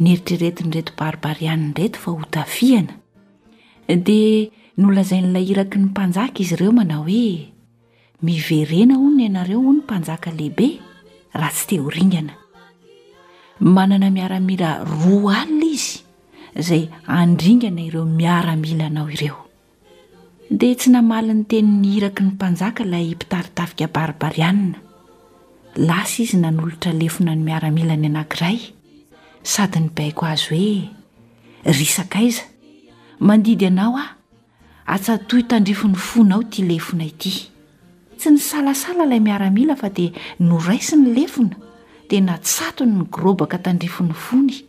neritreretin'ireto Barbariana ireto fa ho tafihana, dia nolazain'ilay iraky ny mpanjaka izy ireo manao hoe, Miverena hono ianareo hono mpanjaka lehibe raha tsy te ho ringana. Manana miaramila roa alina izy izay handringana ireo miaramilanao ireo. Dia tsy namaly ny tenin'ny iraky ny mpanjaka ilay mpitari-tafika Barbariana. Lasa izy nanolotra lefona ny miaramilany anankiray, sady nibaiko azy hoe, Ry sakaiza, mandidy anao aho, atsatoy tandrifin'ny fonao ity lefona ity. Tsy nisalasala ilay miaramila fa dia noraisiny ny lefona, dia natsatony ny girobaka tandrifin'ny fony,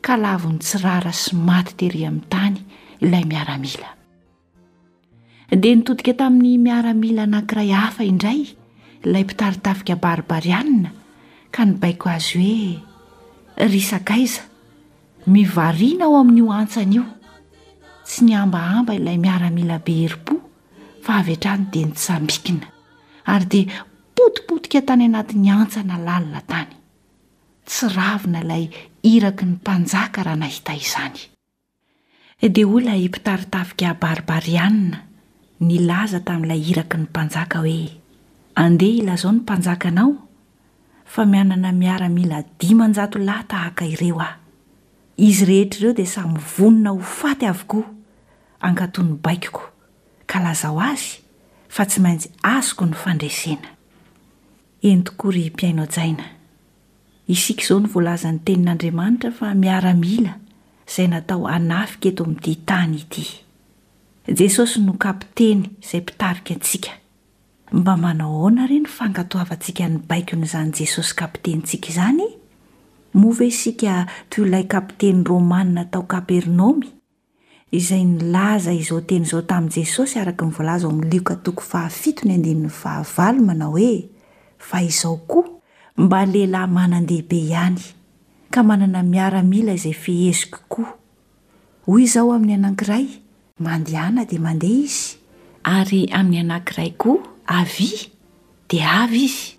ka lavon'ny tsy rara sy maty tery amin'ny tany ilay miaramila. Dia nitodika tamin'ny miaramila anankiray hafa indray ilay mpitari-tafika Barbariana ka nibaiko azy hoe, Ry sakaiza, mivarina ao amin'io antsana io! Tsy nihambahamba ilay miaramila be herim-po fa avy hatrany dia nitsambikina ary dia potipotika tany anatin'ny antsana lalina tany. Tsiravina ilay iraky ny mpanjaka raha nahita izany. Dia hoy ilay mpitari-tafika Barbariana nilaza tamin'ilay iraky ny mpanjaka hoe, Andeha ilazao ny mpanjakanao fa mianana miaramila dimanjato lahy tahaka ireo aho. Izy rehetra ireo dia samy vonona ho faty avokoa ankatoa ny baikoko, ka lazao azy fa tsy maintsy azoko ny fandresena. Eny tokoa ry mpihaino hajaina. Isika izao no voalazan'ny Tenin'Andriamanitra fa miaramila izay natao hanafika eto amin'ity tany ity. Jesosy no Kapiteny izay mpitarika antsika. Mba manao ahoana re ny fankatoavantsika ny baikon'izany Jesosy Kapitenintsika izany? Moa ve isika toy ilay kapiteny Romana tao Kapernaomy? izay nilaza izao teny izao tamin'i Jesosy araka ny voalaza ao amin'ny Lioka toko fahafito ny andininy fahavalo manao hoe, Fa izao koa, mba lehilahy manan-dehibe ihany, ka manana miaramila izay feheziko koa. Hoy izaho amin'ny anankiray, Mandehana dia mandeha izy, ary amin'ny anankiray koa, Avia, dia avy izy.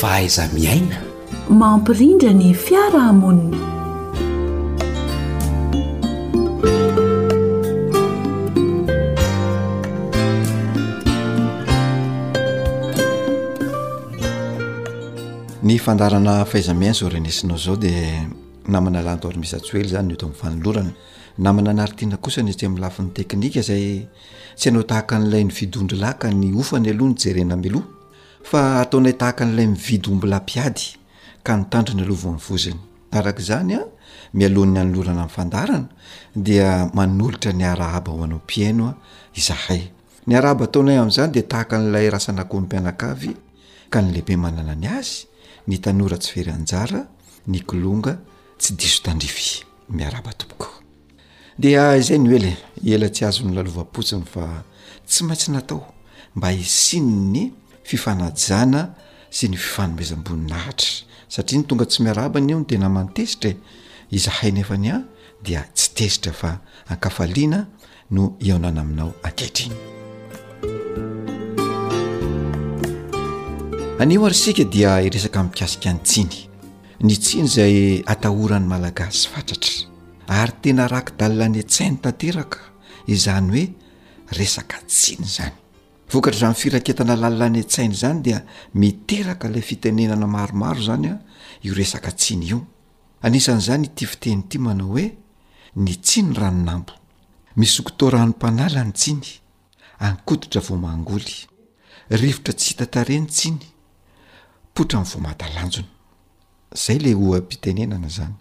fahaiza miaina mampirindra ny fiarahamonina ny fandarana fahaiza-miaina zao renesinao zao dia namana lanto ary misatsoely zany ny eto amin'ny fanolorana Namana Naritiana kosa ny etsy amin'ny lafiny teknika izay tsy hanao tahaka an'ilay nividy ondrilahy ka ny hofany aloha no jerena mialoha fa ataonay tahaka an'ilay mividy ombilahy mpiady ka ny tandrony aloha vao ny vozony. Araka izany, mialohan'ny hanolorana ny fandaharana dia manolotra ny arahaba ho anao mpihaino izahay. Ny arahaba ataonay amin'izany dia tahaka an'ilay rasan'akoho ny mpianakavy ka ny lehibe manana ny azy, ny tanora tsy very anjara, ny kilonga tsy diso tandrify. miaraba tompoko dia izay no ela ela tsy azo ny lalovapotsiny fa tsy maintsy natao mba hisian'ny fifanajana sy ny fifanomezam-boninahitra satria ny tonga tsy miaraba ny eo ny tena mantezitra e izahay nefa ny ahy dia tsy tezitra fa ankafaliana no iaonana aminao ankehitriny anio ary sika dia iresaka mikasika ny tsiny Ny tsiny izay atahoran'ny Malagasy fatratra ary tena raki-dalina any an-tsainy tanteraka izany hoe resaka tsiny izany. Vokatr' izany firaketana lalina any an-tsaina izany dia miteraka ilay fitenenana maromaro izany io resaka tsiny io. Anisan'izany ity fiteny ity manao hoe ny tsiny ranon'ambo. Misokotao ranom-panala ny tsiny. Ankoditra vao mangoly, rivotra tsy hita tarehy ny tsiny, poitra ny voamadalanjona. Izay ilay oha-pitenenana izany.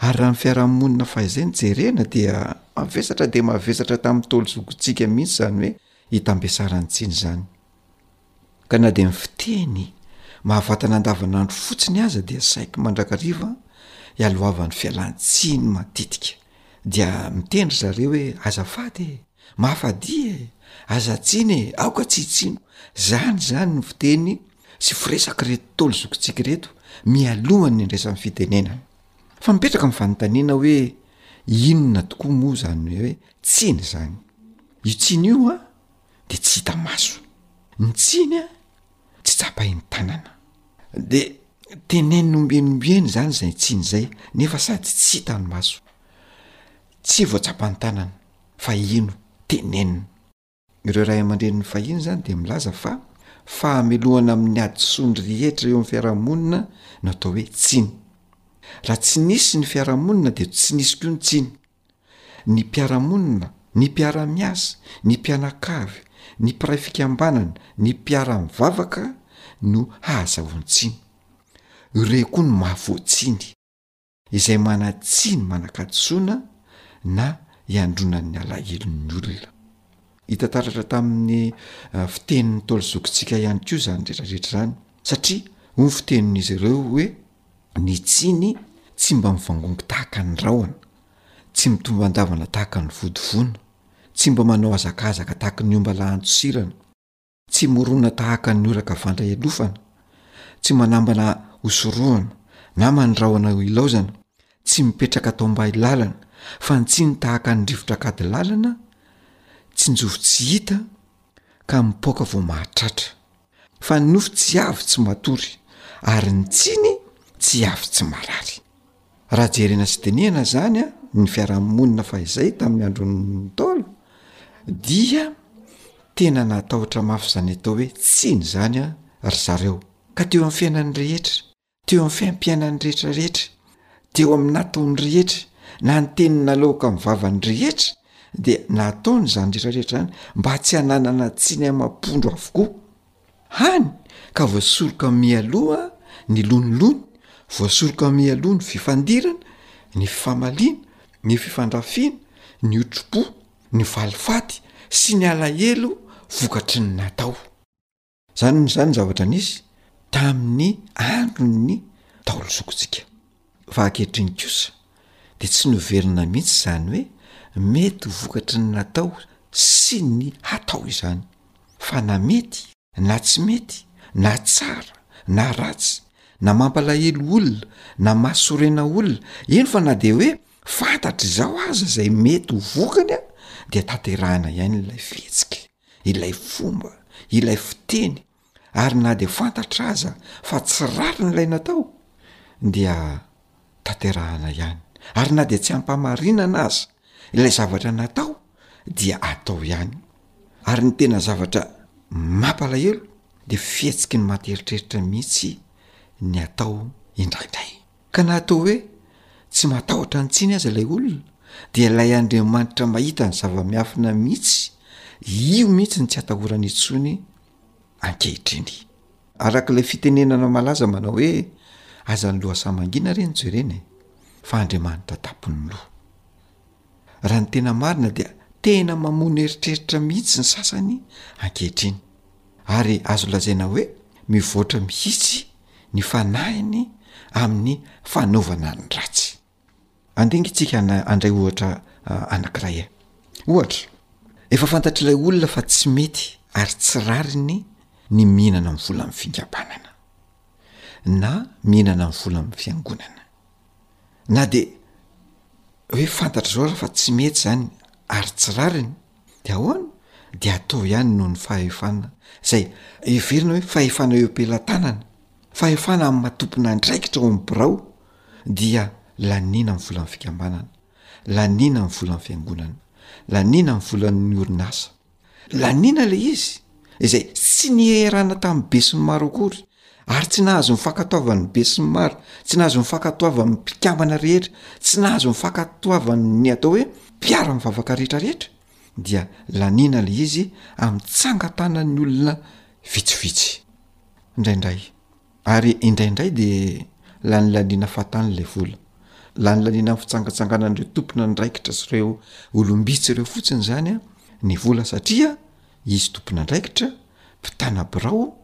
Ary raha ny fiarahamonina fahizay no jerena dia mavesatra dia mavesatra tamin'ny ntaolo zokintsika mihitsy izany hoe itambesaran'ny tsiny izany. Ka na dia ny fiteny mahavantana andavanandro fotsiny aza dia saiky mandrakariva ialohavan'ny fialan-tsiny matetika. Dia miteny ry zareo hoe, azafady e! mahafadia e! aza tsiny e! aoka tsy hitsino! Izany izany ny fiteny sy firesak'ireto ntaolo zokintsika ireto mialohan'ny handraisan'ny fitenenana. Fa mipetraka ny fanontaniana hoe, inona tokoa moa izany hoe tsiny izany? Io tsiny io an! de tsy hita maso, ny tsiny a tsy tsapain'ny tanana, de teneniny ombieny ombieny zany zay tsiny zay nefa sady tsy hitan'ny maso, tsy voatsapan'ny tanana fa ino teneniny. Ireo ray aman-drenin'ny fahiny zany de milaza fa fahamelohana amin'ny hadisoany rehetra eo amin'ny fiarahamonina no atao hoe tsiny, raha tsy nisy ny fiarahamonina de tsy nisy koa ny tsiny. ny mpiara-monina, ny mpiara-miasa, ny mpianakavy, ny mpiray fikambanana, ny mpiara-mivavaka no hahazahoan-tsiny. Ireo koa no mahavoa-tsiny, izay manan-tsiny manan-kadisoana na iandronan'ny alahelon'ny olona. Hita taratra tamin'ny fitenin'ny Ntaolo zokintsika ihany koa izany rehetra rehetra izany, satria hoy ny fitenin'izy ireo hoe. Ny tsiny tsy mba mivangongo tahaka ny rahona, tsy mitombandavana tahaka ny vodivona, tsy mba manao hazakazaka tahaka ny omba lahan-tsirana, tsy morona tahaka ny oraka vantran ialofana, tsy manambana ho sorohana, na mandrahona ho ilaozana, tsy mipetraka atao mbahy lalana, fa ny tsiny tahaka ny rivotra kady lalana, tsinjovy tsy hita, ka mipoaka vao mahatratra. Fa ny nofo tsy avy tsy matory, ary ny tsiny tsy avy tsy marary. Raha jerena sy dinihana izany ny fiarahamonina fahizay tamin'ny andron'ny Ntaolo dia tena nahatahotra mafy izany atao hoe tsiny izany ry zareo, ka teo amin'ny fiainany rehetra. Teo amin'ny fiaimpiainan'ny rehetra rehetra, teo amin'ny nataony rehetra, na ny teniny nalaoka amin'ny vavany rehetra, dia nataony izany rehetra rehetra izany mba tsy hananana tsiny amam-pondro avokoa, hany ka voasoroka mialoha ny lonilony, voasoroka mialoha ny fifandirana, ny fifamaliana, ny fifandrafiana, ny otropo, ny valifaty sy ny alahelo vokatry ny natao. Izany no izany zavatra nisy tamin'ny andron'ny Ntaolo zokintsika. Fa ankehitriny kosa dia tsy novelona mihitsy izany hoe mety ho vokatry ny natao sy ny hatao izany. Fa na mety na tsy mety, na tsara na ratsy, na mampalahelo olona na mahasorena olona, eny fa na dia hoe fantatr'izao aza izay mety ho vokany dia tanterahina ihany ilay fihetsika. ilay fomba, ilay fiteny ary na dia fantatra aza fa tsy rariny ilay natao dia tanterahana ihany ary na dia tsy ampamarinana aza ilay zavatra natao dia atao ihany ary ny tena zavatra mampalahelo de fihetsiky ny maty eritreritra mihitsy ny atao indraindray Ka na toa hoe tsy matahotra ny tsiny aza ilay olona dia ilay Andriamanitra mahita ny zava-miafina mihitsy, io mihitsy no tsy atahorany intsony ankehitriny. Araka ilay fitenenana malaza manao hoe aza ny lohasaha mangina re no jerena e! fa Andriamanitra tampon'ny loha. Raha ny tena marina dia tena mamono eritreritra mihitsy ny sasany ankehitriny ary azo lazaina hoe mivoatra mihitsy ny fanahiny amin'ny fanaovana ny ratsy. Andeha nge tsika handray ohatra anankiray e! Ohatra, efa fantatr'ilay olona fa tsy mety ary tsy rariny ny mihinana ny volan'ny fikambanana na mihinana ny volan'ny fiangonana. Na dia hoe fantatra izao aza fa tsy mety izany ary tsy rariny dia ahoana? Dia atao ihany noho ny fahefana izay heverina hoe fahefana eo am-pelatanana, fahefana amin'ny maha tompon'andraikitra ao amin'ny birao dia laniana amin'ny volan'ny fikambanana, laniana amin'ny volan'ny fiangonana, laniana amin'ny volan'ny orinasa. Laniana ilay izy, izay tsy niheherana tamin'ny besinimaro akory, ary tsy nahazo ny fankatoavan'ny besinimaro, tsy nahazo ny fankatoavan'ny mpikambana rehetra, tsy nahazo ny fankatoavan'ny atao hoe mpiara-mivavaka rehetrarehetra, dia laniana ilay izy amin'ny tsangan-tanan'ny olona vitsivitsy. Indraindray, Ary indraindray dia lanilaniana fahatany ilay vola. Lanilaniana amin'ny fitsangatsanganan'ireo tompon'andraikitra sy ireo olom-bitsy ireo fotsiny izany ny vola satria izy tompon'andraikitra, mpitana birao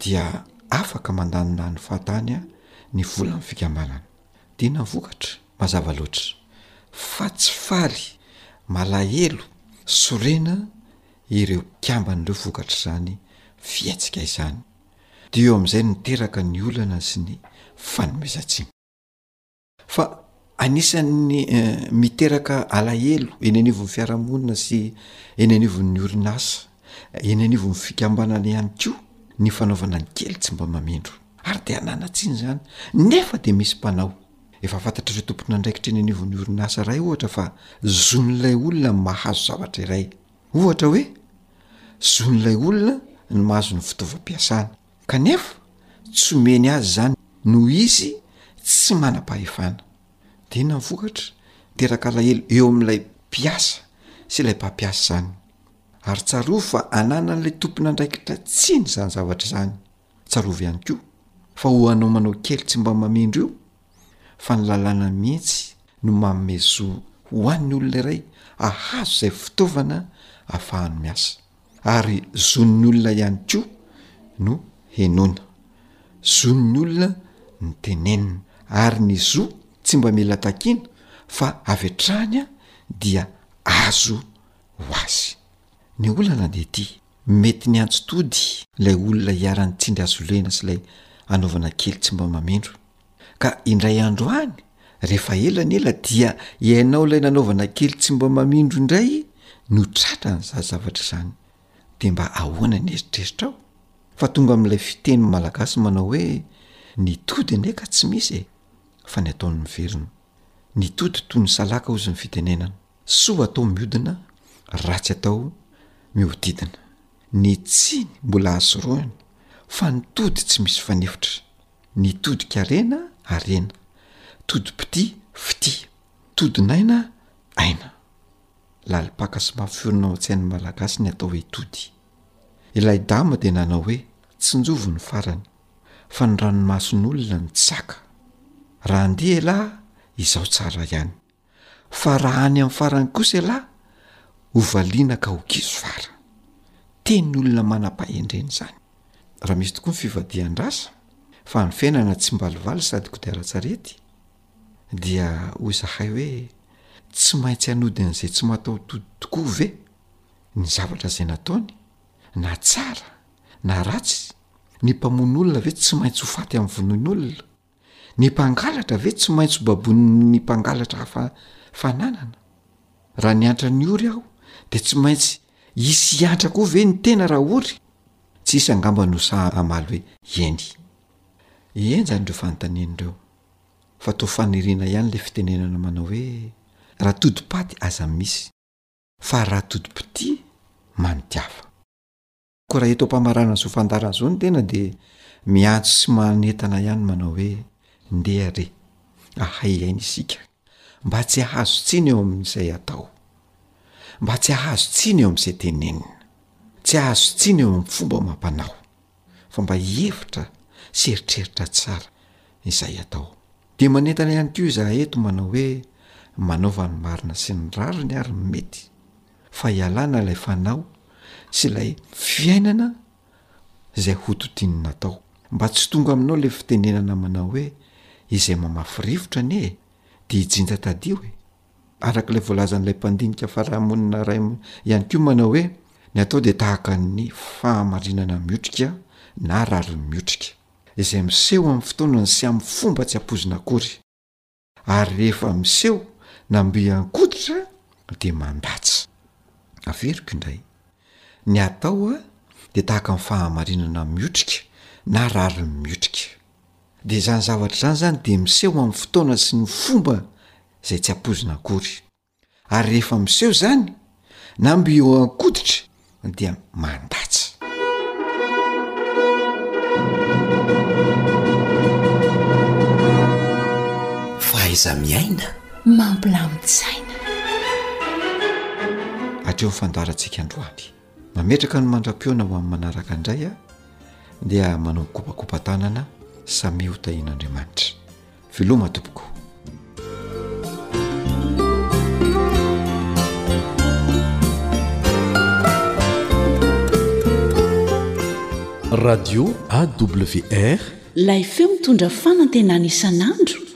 dia afaka mandamina ny fahatany ny volan'ny fikambanana. Dia inona ny vokatra? Mazava loatra fa tsy faly, malahelo, sorena ireo mpikamban'ireo vokatr'izany fihetsika izany. dia eo amin'izay no miteraka ny olana sy ny fanomezan-tsiny. Fa anisan'ny miteraka alahelo eny anivon'ny fiarahamonina sy eny anivon'ny orinasa, eny anivon'ny fikambanana ihany koa ny fanaovana ny kely tsy mba mamindro. Ary dia ananantsiny izany, nefa dia misy mpanao. Efa fantatr'ireo tompon'andraikitra eny anivon'ny orinasa iray ohatra fa zon'ilay olona ny mahazo zavatra iray. Ohatra hoe, zon'ilay olona ny mahazo ny fitaovam-piasana, kanefa tsy omeny azy izany noho izy tsy manam-pahefana. Dia inona ny vokatra? Miteraka alahelo eo amin'ilay mpiasa sy ilay mpampiasa izany. Ary tsarovy fa ananan'ilay tompon'andraikitra tsiny izany zavatra izany. Tsarovy ihany koa fa ho anao manao kely tsy mba mamindra io fa ny lalàna mihitsy no manome zo ho an'ny olona iray hahazo izay fitaovana ahafahany miasa, ary zon'ny olona ihany koa no henoina, zon'ny olona ny tenenina, ary ny zo tsy mba mila takiana fa avy hatrany dia azo ho azy. Ny olana dia ity, mety niantso tody ilay olona iharan'ny tsindry hazolena sy ilay hanaovana kely tsy mba mamindro, Ka indray andro any, rehefa ela ny ela dia ianao ilay nanaovana kely tsy mba mamindro indray no tratra an'izany zavatra izany. Dia mba ahoana ny eritreritrao? Fa tonga amin'ilay fiteny malagasy manao hoe, ny tody anie ka tsy misy e! fa ny ataony miverina. Ny tody toy ny salaka hozy ny fitenenana. Soa atao miodina, ratsy atao mihodidina. Ny tsiny mbola ahatsorohina, fa ny tody tsy misy fanefitra. ny todin-karena, harena, todim-pitia, fitia, todin'aina, aina. Lalim-paka sy mafiorina ao an-tsain'ny Malagasy ny atao hoe tody. Ilay dama dia nanao hoe, Tsinjovy ny farany, fa ny ranomason'olona no tsy zaka. Raha andeha ialahy, izao tsara ihany. fa raha any amin'ny farany kosa ialahy ho valiana ka ho kizo fara. Teny olona manam-pahendrena izany. Raha misy tokoa ny fivadihan-drasa fa ny fiainana tsimbalivaly sady kodiaran-tsarety dia hoy izahay hoe tsy maintsy hanody an'izay tsy mataho-tody tokoa ve ny zavatra izay nataony na tsara na ratsy ny mpamono olona ve tsy maintsy ho faty amin'ny vonoin'olona? Ny mpangalatra ve tsy maintsy baboin'ny mpangalatra hafa fananana? Raha niantra ny ory aho dia tsy maintsy hisy hiantra koa ve ny tena raha ory? Tsy hisy angamba no sahy hamaly hoe eny. Henjana ireo fanontaniana ireo, fa toa faniriana ihany ilay fitenenana manao hoe, raha todim-paty aza misy, fa raha todim-pitia manodiava. Koa raha eto am-pamaranana zo fandaharana izao ny tena dia miantso sy manentana ihany manao hoe, ndeha re, ahay aina isika, mba tsy hahazo tsiny eo amin'izay atao, mba tsy hahazo tsiny eo amin'izay tenenina, tsy hahazo tsiny eo amin'ny fomba amam-panao, fa mba hihevitra sy eritreritra tsara izay atao. Dia manentana ihany koa izahay eto manao hoe, manaova ny marina sy ny rariny ary ny mety. fa ialana ilay fanao sy ilay fiainana izay hototiny natao. Mba tsy tonga aminao ilay fitenenana manao hoe izay mamafy rivotra anie e, dia i Jinja Tadio e! Araka ilay voalazan'ilay mpandinika farahamonina iray ihany koa manao hoe ny atao dia tahaka ny fahamarinana miotrika na rariny miotrika, izay miseho amin'ny fotoanany sy amin'ny fomba tsy ampoizina akory. ary rehefa miseho na mby an-koditra dia mandatsa. Averiko indray, ny atao dia tahaka ny fahamarinana miotrika na rariny miotrika. Dia izany zavatra izany izany dia miseho amin'ny fotoana sy ny fomba izay tsy ampoizina akory. Ary rehefa miseho izany na mby eo an-koditra dia mandatsa. Fahaiza miaina mampilamin-tsaina. Hatreo ny fandaharantsika androany. Mametraka ny mandra-pihaona ho amin'ny manaraka indray aho dia manao kopakopa-tanana samia ho tahian'Andriamanitra. Veloma tompoko. radio awr lay feo mitondra fanantenana isan'andro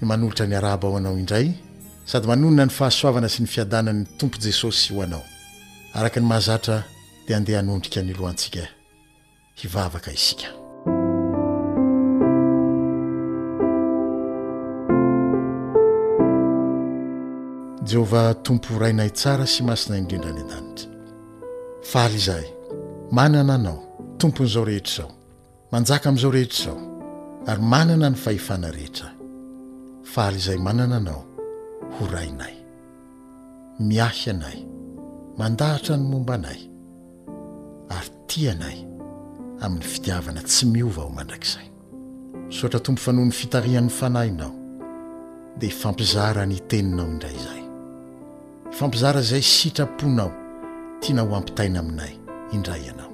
Manolotra ny arahaba ho anao indray sady manonona ny fahasoavana sy ny fiadanan'ny Tompo Jesosy ho anao. Araka ny mahazatra dia andeha hanondrika ny lohantsika eh. Hivavaka isika. Jehovah Tompo Rainay tsara sy masina indrindra any an-danitra. Faly izahay manana Anao, Tompon'izao rehetra izao. Manjaka amin'izao rehetra izao, ary manana ny fahefana rehetra. Faly izay manana anao ho Rainay. Miahy anay, mandahatra ny momba anay, ary tia anay amin'ny fitiavana tsy miova ho mandrakizay. Misaotra Tompo fa noho ny fitarihan'ny Fanahinao dia hifampizara ny Teninao indray izahay. Fampizara izay sitraponao tiana ho ampitaina aminay indray ianao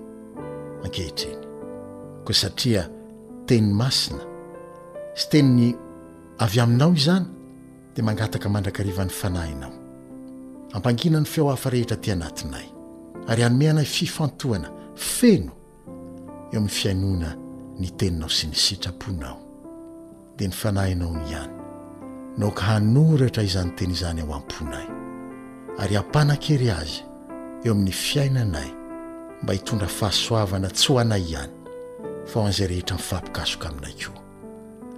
ankehitriny. Koa satria Teny Masina sy Teniny avy Aminao izany dia mangataka mandrakariva ny Fanahinao hampangina ny feo hafa rehetra aty anatinay ary hanome anay fifantohana feno eo amin'ny fihainoana ny teninao sy ny sitraponao, dia ny fanahinao ihany no aoka hanoratra izany teny izany ao am-ponay, ary hampanan-kery azy eo amin'ny fiainanay mba hitondra fahasoavana tsy ho anay ihany fa ho an'izay rehetra mifampikasoka aminay koa.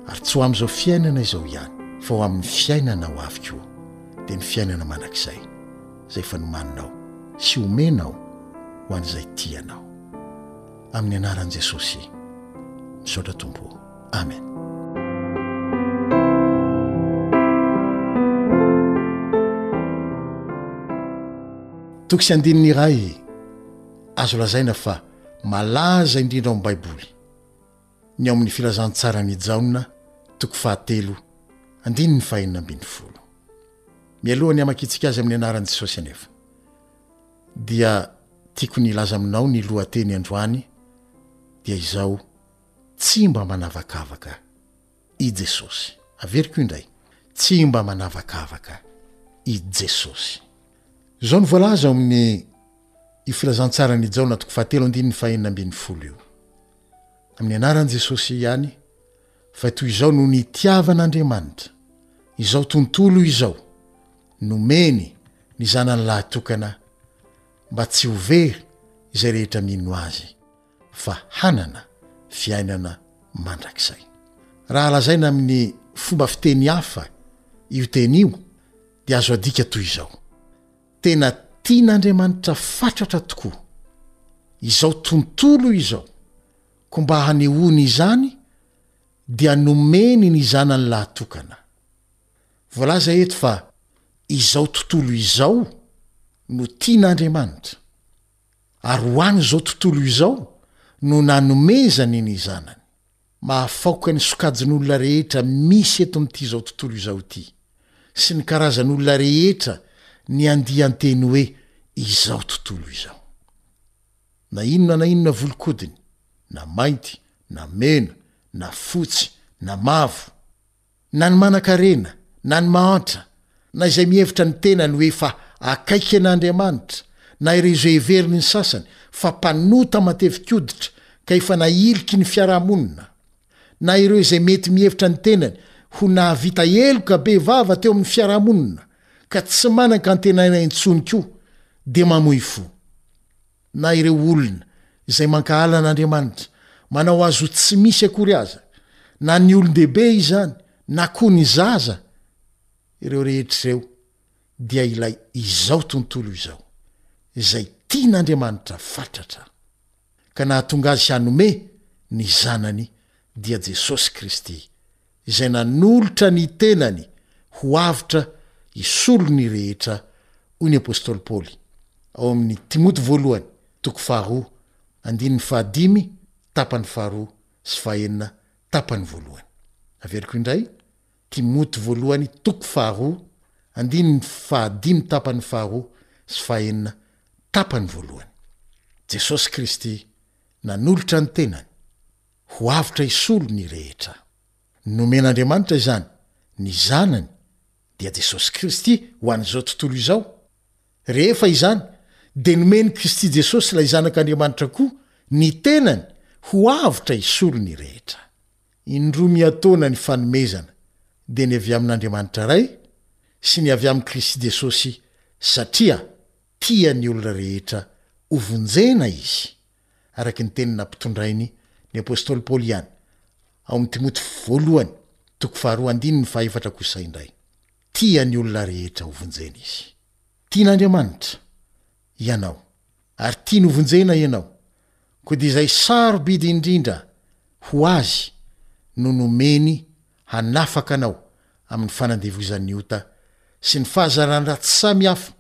Ary tsy ho amin'izao fiainana izao ihany, fa ho amin'ny fiainana ho avy koa, dia ny fiainana mandrakizay, izay efa nomaninao sy homenao ho an'izay tia anao. Amin'ny anaran'i Jesosy. Misaotra Tompo o. Amen. Toko sy andininy iray azo lazaina fa malaza indrindra ao amin'ny Baiboly. ny ao amin'ny Filazantsaran' i Jaona, toko fahatelo, andininy fahenina ambin'ny folo. Mialohan'ny hamakiantsika azy amin'ny anaran'i Jesosy anefa, dia tiako ny hilaza aminao ny lohateny androany, dia izao, Tsy mba manavakavaka i Jesosy. Averiko indray, Tsy mba manavakavaka i Jesosy. Izao no voalaza ao amin'ny io Filazantsaran' i Jaona, toko fahatelo, andininy fahenina ambin'ny folo io, amin'ny anaran'i Jesosy ihany fa toy izao no nitiavan'Andriamanitra izao tontolo izao nomeny ny zanany lahatokana mba tsy ho very izay rehetra mino azy fa hanana fiainana mandrakizay raha lazaina amin'ny fomba fiteny hafa io teny io dia azo adika toy izao Tena tian'Andriamanitra fatratra tokoa izao tontolo izao koa mba hanehoany izany dia nomeny ny Zanany lahatokana. Voalaza eto fa izao tontolo izao no tian'Andriamanitra ary ho an'izao tontolo izao no nanomezany ny Zanany. Mahafaoka ny sokajin'olona rehetra misy eto amin'ity izao tontolo izao ity, sy ny karazan'olona rehetra ny andian-teny hoe izao tontolo izao. Na inona na inona volon-kodiny, na mainty, na mena, na fotsy, na mavo, Na ny manankarena, na ny mahantra, na izay mihevitra ny tenany ho efa akaiky an'Andriamanitra, na ireo izay heveriny ny sasany fa mpanota matevikoditra ka efa nahiliky ny fiarahamonina, na ireo izay mety mihevitra ny tenany ho nahavita heloka bevava teo amin'ny fiarahamonina ka tsy manan-kantenaina intsony koa, dia mamoy fo. na ireo olona izay mankahala an'Andriamanitra, manao azy ho tsy misy akory aza, na ny olon-dehibe izany na koa ny zaza, ireo rehetra ireo dia ilay izao tontolo izao, izay tian'Andriamanitra fatratra, ka nahatonga Azy hanome ny Zanany, dia Jesosy Kristy. izay nanolotra ny tenany ho avotra hisolo ny rehetra, hoy ny apostoly Paoly ao amin'ny Timoty voalohany toko faharoa andininy fahadimy tapany faharoa sy fahaenina tapany voalohany. Averiko indray, Timoty voalohany toko faharoa andininy fahadimy tapany faharoa sy fahaenina tapany voalohany. Jesosy Kristy nanolotra ny tenany ho avotra hisolo ny rehetra. Nomen'Andriamanitra izany ny Zanany, dia Jesosy Kristy, ho an'izao tontolo izao. Rehefa izany, dia nomen'i Kristy Jesosy ilay Zanak'Andriamanitra koa ny tenany ho avotra hisolo ny rehetra. Indroa miatoana ny fanomezana, dia ny avy amin'Andriamanitra Ray sy ny avy amin'i Kristy Jesosy satria tia ny olona rehetra hovonjena Izy. araka ny teny nampitondrainy ny apostoly Paoly ihany ao amin'ny Timoty voalohany toko faharoa andininy fahefatra kosa indray. Tia ny olona rehetra hovonjena izy. Tian'Andriamanitra ianao ary tiany hovonjena ianao, koa dia izay sarobidy indrindra ho Azy no nomeny hanafaka anao amin'ny fanandevozan'ny ota sy ny fahazaran-dratsy samihafa,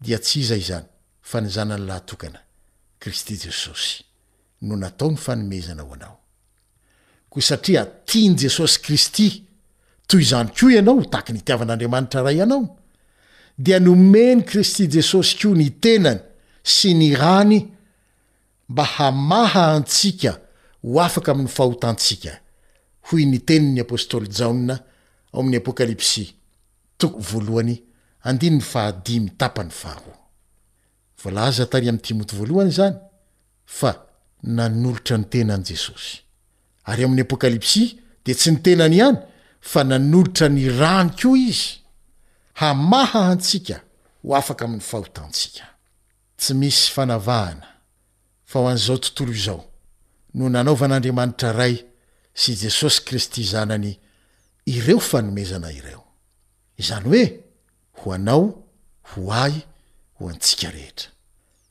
dia tsy iza izany fa ny Zanany lahatokana, Kristy Jesosy, no natao ny fanomezana ho anao. Koa satria tian'i Jesosy Kristy toy izany koa ianao ho tahaky ny itiavan'Andriamanitra Ray anao, dia nomen'i Kristy Jesosy koa ny tenany sy ny rany mba hamaha antsika ho afaka amin'ny fahotantsika, hoy ny tenin'ny apostoly Jaona ao amin'ny Apokalypsy Toko voalohany, andininy fahadimy tapany faharoa. Voalaza tany amin'i Timoty voalohany izany fa nanolotra ny tenany Jesosy. Ary ao amin'ny Apokalypsy dia tsy ny tenany ihany fa nanolotra ny rany koa izy hamaha antsika ho afaka amin'ny fahotantsika. Tsy misy fanavahana fa ho an'izao tontolo izao no nanaovan'Andriamanitra Ray sy Jesosy Kristy Zanany ireo fanomezana ireo. Izany hoe ho anao, ho ahy, ho antsika rehetra.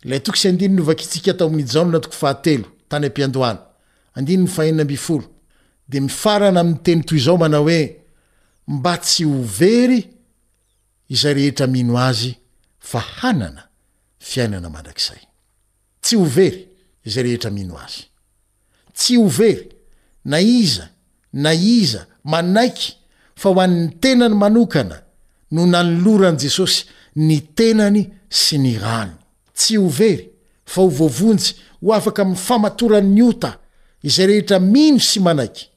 Ilay toko sy andininy novakitsika tao amin'ny Jaona toko fahatelo, tany am-piandohana, andininy fahenina ambin'ny folo, dia mifarana amin'ny teny toy izao manao hoe, Mba tsy ho very, izay rehetra mino Azy fa hanana fiainana mandrakizay. Tsy ho very izay rehetra mino Azy. Tsy ho very na iza na iza manaiky fa ho an'ny tenany manokana no nanoloran'i Jesosy ny tenany sy ny rany. Tsy ho very fa ho voavonjy ho afaka amin'ny famatoran'ny ota izay rehetra mino sy manaiky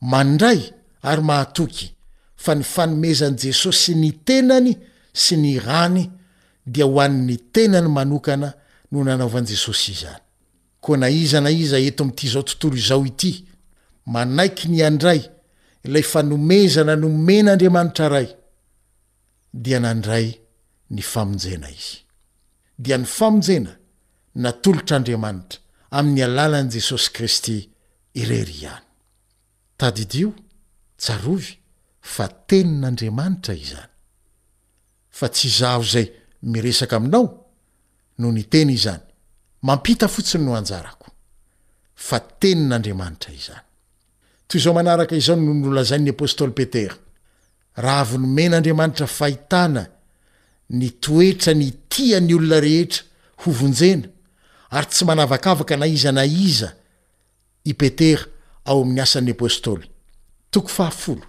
Mandray ary mahatoky fa ny fanomezan'i Jesosy ny tenany sy ny rany dia ho an'ny tenany manokana no nanaovan'i Jesosy izany. Koa na iza na iza eto amin'ity izao tontolo izao ity manaiky ny handray ilay fanomezana nomen'Andriamanitra Ray dia nandray ny famonjena izy. Dia ny famonjena natolotr'Andriamanitra amin'ny alalan'i Jesosy Kristy Irery ihany. Tadidio, tsarovy fa tenin'Andriamanitra izany. Fa tsy izaho izay miresaka aminao no niteny izany, mampita fotsiny no anjarako. Fa tenin'Andriamanitra izany. Toy izao manaraka izao no nolazain'ny apostoly Petera, Raha avy nomen'Andriamanitra fahitana ny toetra ny tia ny olona rehetra hovonjena, ary tsy manavakavaka na iza na iza i Petera ao amin'ny Asan'ny Apostoly, toko fahafolo,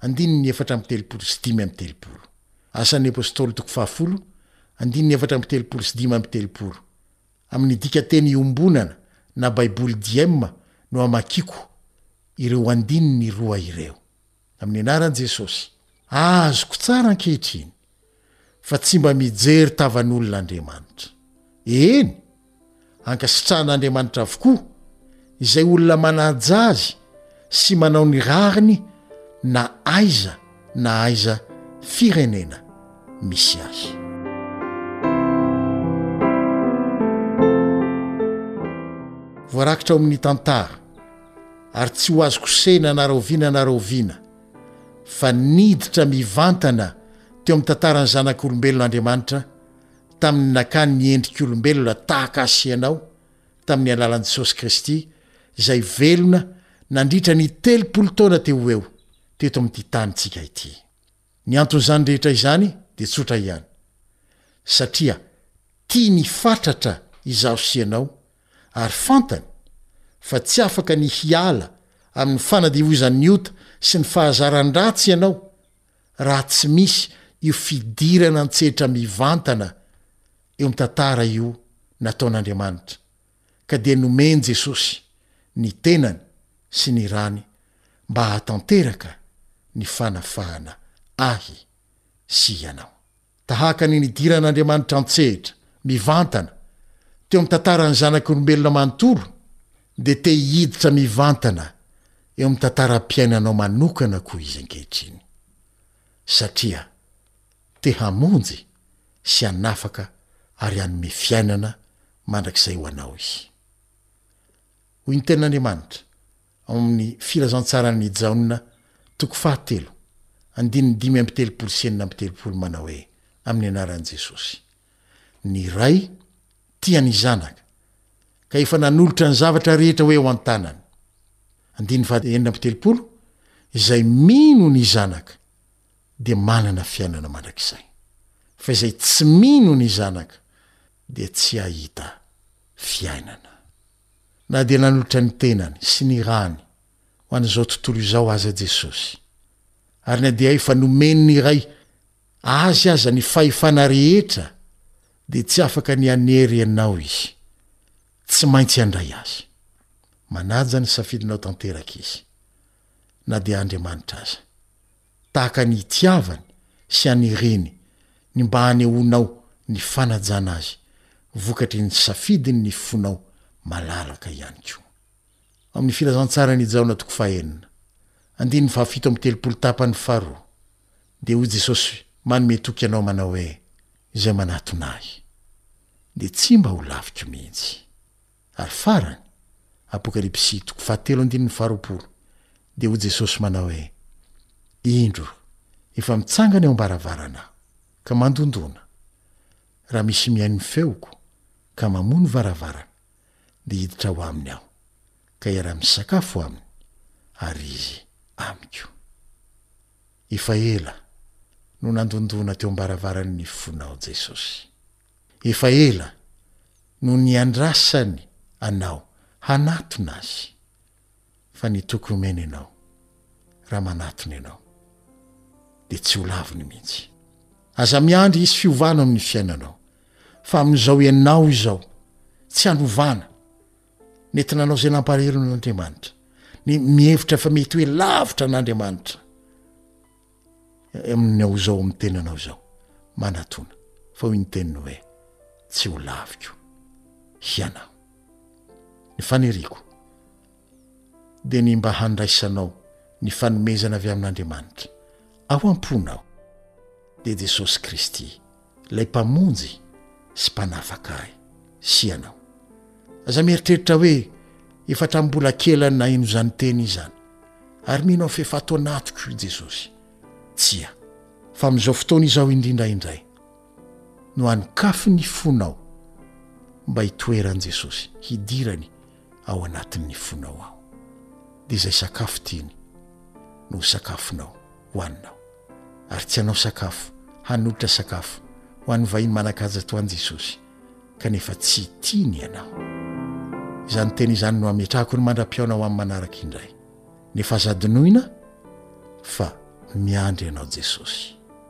andininy efatra amby telopolo sy dimy amby telopolo. Asan'ny Apostoly toko fahafolo, andininy efatra amby telopolo sy dimy amby telopolo. Amin'ny dikanteny Iombonana na Baiboly Diem no amakiako ireo andininy roa ireo. Amin'ny anaran'i Jesosy. Azoko tsara ankehitriny fa tsy mba mijery tavan'olona Andriamanitra. Eny, ankasitrahan'Andriamanitra avokoa izay olona manaja Azy sy manao ny rariny na aiza na aiza firenena misy azy. Voarakitra ao amin'ny tantara. ary tsy ho azo kosehina na rahoviana na rahoviana, fa niditra mivantana teo amin'ny tantaran'ny zanak'olombelona Andriamanitra tamin'ny nakany ny endrik'olombelona tahaka ahy sy ianao tamin'ny alalan'i Jesosy Kristy izay velona nandritra ny telopolo taona teo ho eo teto amin'ity tanintsika ity. Ny anton'izany rehetra izany dia tsotra ihany, satria tiany fatratra izaho sy ianao ary fantany fa tsy afaka ny hiala amin'ny fanadihozan'ny ota sy ny fahazaran-dratsy ianao raha tsy misy io fidirana an-tsehatra mivantana eo amin'ny tantara io nataon'Andriamanitra, ka dia nomen'i Jesosy ny tenany sy ny rany mba hahatanteraka ny fanafahana ahy sy ianao. Tahaka ny nidiran'Andriamanitra an-tsehatra mivantana teo amin'ny tantaran'ny zanak'olombelona manontolo, dia te hiditra mivantana eo amin'ny tantaram-piainanao manokana koa Izy ankehitriny. Satria te hamonjy sy hanafaka ary hanome fiainana mandrakizay ho anao Izy. Hoy ny Tenin'Andriamanitra. ao amin'ny Filazantsaran' i Jaona toko fahatelo, andininy dimy amby telopolo sy enina amby telopolo manao hoe, Amin'ny anaran'i Jesosy. Ny Ray tia ny Zanaka, ka efa nanolotra ny zavatra rehetra ho eo an-tanany. Andininy faha enina amby telopolo, Izay mino ny Zanaka dia manana fiainana mandrakizay, fa izay tsy mino ny Zanaka dia tsy hahita fiainana. na dia nanolotra ny tenany sy ny rany ho an'izao tontolo izao aza Jesosy, ary na dia efa nomen'ny Ray Azy aza ny fahefana rehetra, dia tsy afaka ny hanery anao Izy. Tsy maintsy handray azy. Manaja ny safidinao tanteraka Izy, na dia Andriamanitra aza. tahaka ny itiavany sy an'ny reny ny mba hanehoanao ny fanajana azy vokatry ny safidiny ny fonao malalaka ihany koa. Amin'ny Filazantsaran' i Jaona toko fahenina, andininy fahafito amby telopolo tapany faharoa, dia hoy Jesosy manome toky anao manao hoe, Izay manatona Ahy, dia tsy mba ho laviko mihitsy. Ary farany, Apokalypsy toko fahatelo andininy faharoapolo, dia hoy Jesosy manao hoe, Indro, efa mitsangana eo am-baravarana Aho, ka mandondona. Raha misy mihaino ny feoko, ka mamoha ny varavarana, dia hiditra ho aminy Aho, ka hiara-misakafo aminy, ary izy amiko. Efa ela no nandondona teo am-baravaran'ny fonao Jesosy. Efa ela no niandrasany anao hanatona azy fa ny toky omeny anao raha manatona ianao dia tsy ho laviny mihitsy. Aza miandry hisy fiovana ao amin'ny fiainanao fa amin'izao ianao izao tsy hanovana. Nety nanao izay namparelony Andriamanitra ny mihevitra fa mety hoe lavitra an'Andriamanitra amin'ny ao izao amin'ny tenanao izao manatona fa hoy ny teniny hoe tsy ho laviko hianao ny faniriako dia ny mba handraisanao ny fanomezana avy amin'Andriamanitra ao am-ponao dia Jesosy Kristy Ilay Mpamonjy sy Mpanafaka ahy sy ianao. Aza mieritreritra hoe efa hatramin'ny mbola kely naheno izany teny izany, ary mino aho fa efa ato anatiko i Jesosy. Tsia, fa amin'izao fotoana izao indrindra indray no anokafy ny fonao mba hitoeran'i Jesosy, hidirany ao anatin'ny fonao ao. Dia izay sakafo tiany no ho sakafonao, hohaninao. Ary tsy hanao sakafo, hanolotra sakafo, ho an'ny vahiny manan-kaja toa an'i Jesosy, kanefa tsy tiany ianao. Izany teny izany no hametrahako ny mandra-pihaona ho amin'ny manaraka indray. Nefa aza adinoina fa miandry anao Jesosy.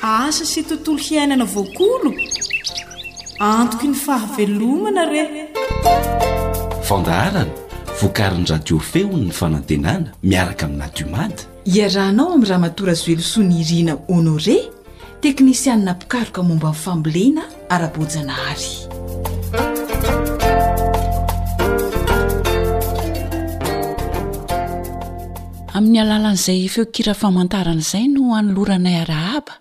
Asa sy tontolo hiainana voakolo? Antoky ny fahavelomana re! Fandaharana vokarin'ny Radio Feon'ny Fanantenana miaraka amin'ny Nadiomad. Iarahanao amin'i Ramatoa Razoelisoa Nirina Honoré, teknisianina mpikaroka momba ny fambolena ara-boajanahary. Amin'ny alalan'izay feon-kira famantarana izay no hanoloranay arahaba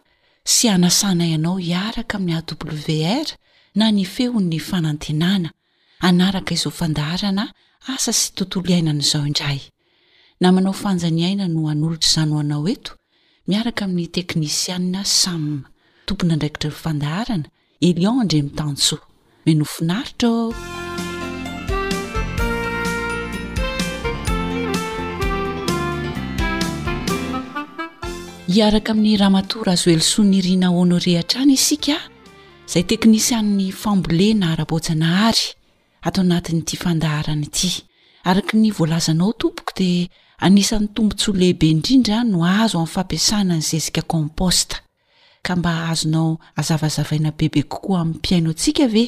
sy hanasanay anao hiaraka amin'ny AWR na ny feon'ny fanantenana. hanaraka izao fandaharana asa sy tontolo iainana izao indray. Namanao Fanja ny aina no hanolotra izany ho anao eto, miaraka amin'ny teknisianina Sam. Tompon'andraikitra ny fandaharana, Elion Andriamitantsoa. Mihainoa finaritra ô! Hiaraka amin'i Ramatoa Razoelisoa Nirina Honoré hatrany isika, izay teknisianin'ny fambolena ara-boajanahary ato anatin'ity fandaharana ity. Araka ny voalazanao tompoko dia anisan'ny tombontsoa lehibe indrindra no azo amin'ny fampiasana ny zezika compost. Ka mba azonao azavazavaina bebe kokoa amin'ny mpihaino antsika ve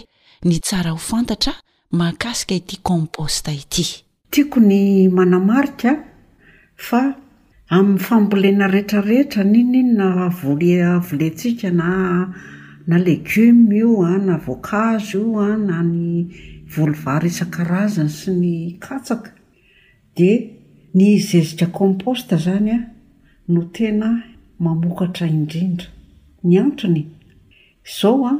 ny tsara ho fantatra mahakasika ity compost ity. Tiako ny manamarika fa amin'ny fambolena retraretra n'inon'inona volentsika na legioma io na voankazo io na ny voly vary isan-karazany sy ny katsaka dia ny zezika compost izany no tena mamokatra indrindra. Ny antony? Izao an!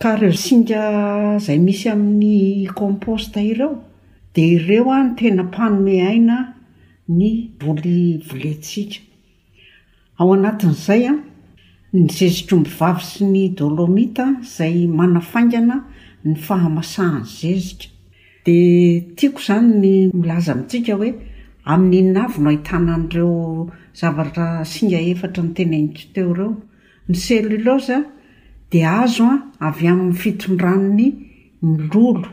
Ka ireo singa izay misy amin'ny compost ireo dia ireo an no tena mpanome aina ny volentsika. Ao anatin'izay an, ny zezik'omby vavy sy ny dolomite izay manafaingana ny fahamasahan'ny zezika. Dia tiako izany ny milaza amintsika hoe amin'inona avy no ahitana an'ireo zavatra singa efatra noteneniko teo ireo? Ny cellulose dia azo avy amin' ny fitondran' ny mololo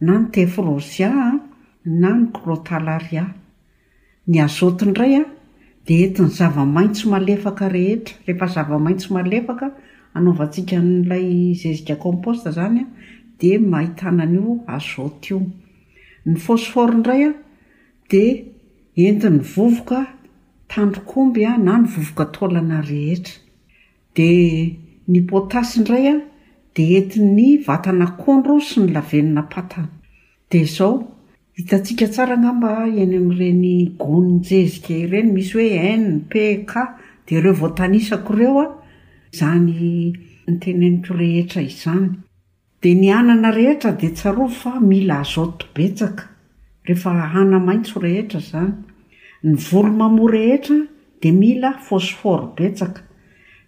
na ny tephrosia na ny crotalaria. Ny azoto indray dia entin' ny zava-maitso malefaka rehetra. Rehefa zava-maitso malefaka anaovantsika an' ilay zezika compost izany dia ahitana an' io azoto io. Ny phosphore indray dia entin' ny vovoka tandrok'omby na ny vovoka taolana rehetra. Dia ny potasy indray dia entin'ny vatan'akondro sy ny lavenona patana. Dia izao, hitantsika tsara angamba eny amin'ireny gony zezika ireny misy hoe N, P, K, dia ireo voatanisako ireo izany noteneniko rehetra izany. Dia ny anana rehetra dia tsarovy fa mila azote betsaka rehefa hahana maitso rehetra izany. Ny volo mamoa rehetra dia mila phosphore betsaka.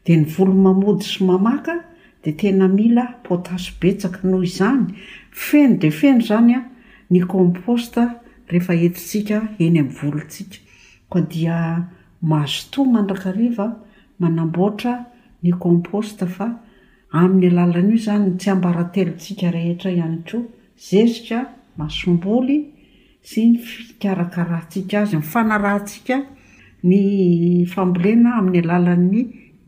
Dia ny volo mamody sy mamaka dia tena mila potasy betsaka. Noho izany, feno dia feno izany an, ny compost rehefa entintsika eny amin'ny volontsika. Koa dia mazotoa mandrakariva manamboatra ny compost fa. Amin'ny alalan'io izany ny tsiambaratelontsika rehetra ihany koa, zezika, masomboly, sy ny fikarakarantsika azy, ny fanarahantsika ny fambolena amin'ny alalan'ny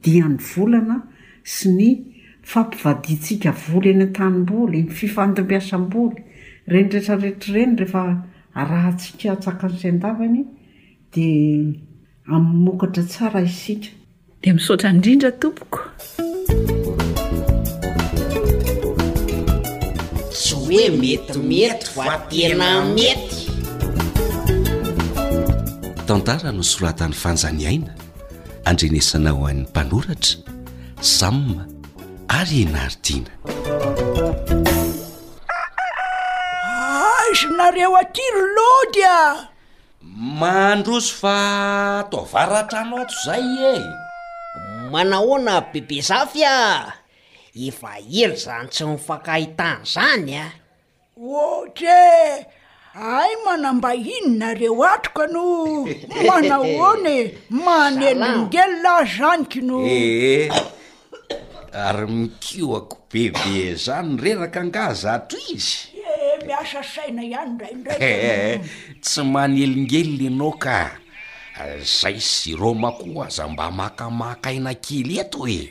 dian'ny volana sy ny fampivadiantsika voly eny an-tanimboly, ny fifandimbiasam-boly, ireny rehetra rehetra ireny rehefa arahantsika tsakany sy an-davany dia mamokatra tsara isika. Dia misaotra indrindra tompoko. Tsy hoe mety mety fa tena mety. Tantara nosoratan'i Fanjaniaina, andrenesana ho an'ny mpanoratra, Sam ary i Nardina. Azonareo aty ry Lody a! Mandroso fa ato avaratra no ato zay e! Manahoana bebe zafy a! Efa ela zany tsy nifankahitana zany a! Ok e! Hay manam-bahiny nareo ato ka no! Manahoana e! Manelingelina aho zany k'no! Ee, Ary mikioako bebe zany reraka angaha zato izy? Ee, miasa saina ihany ndraindray Eh, tsy manelingelina ianao ka! Zay sy Roma koa aza mba makamaka aina kely eto e!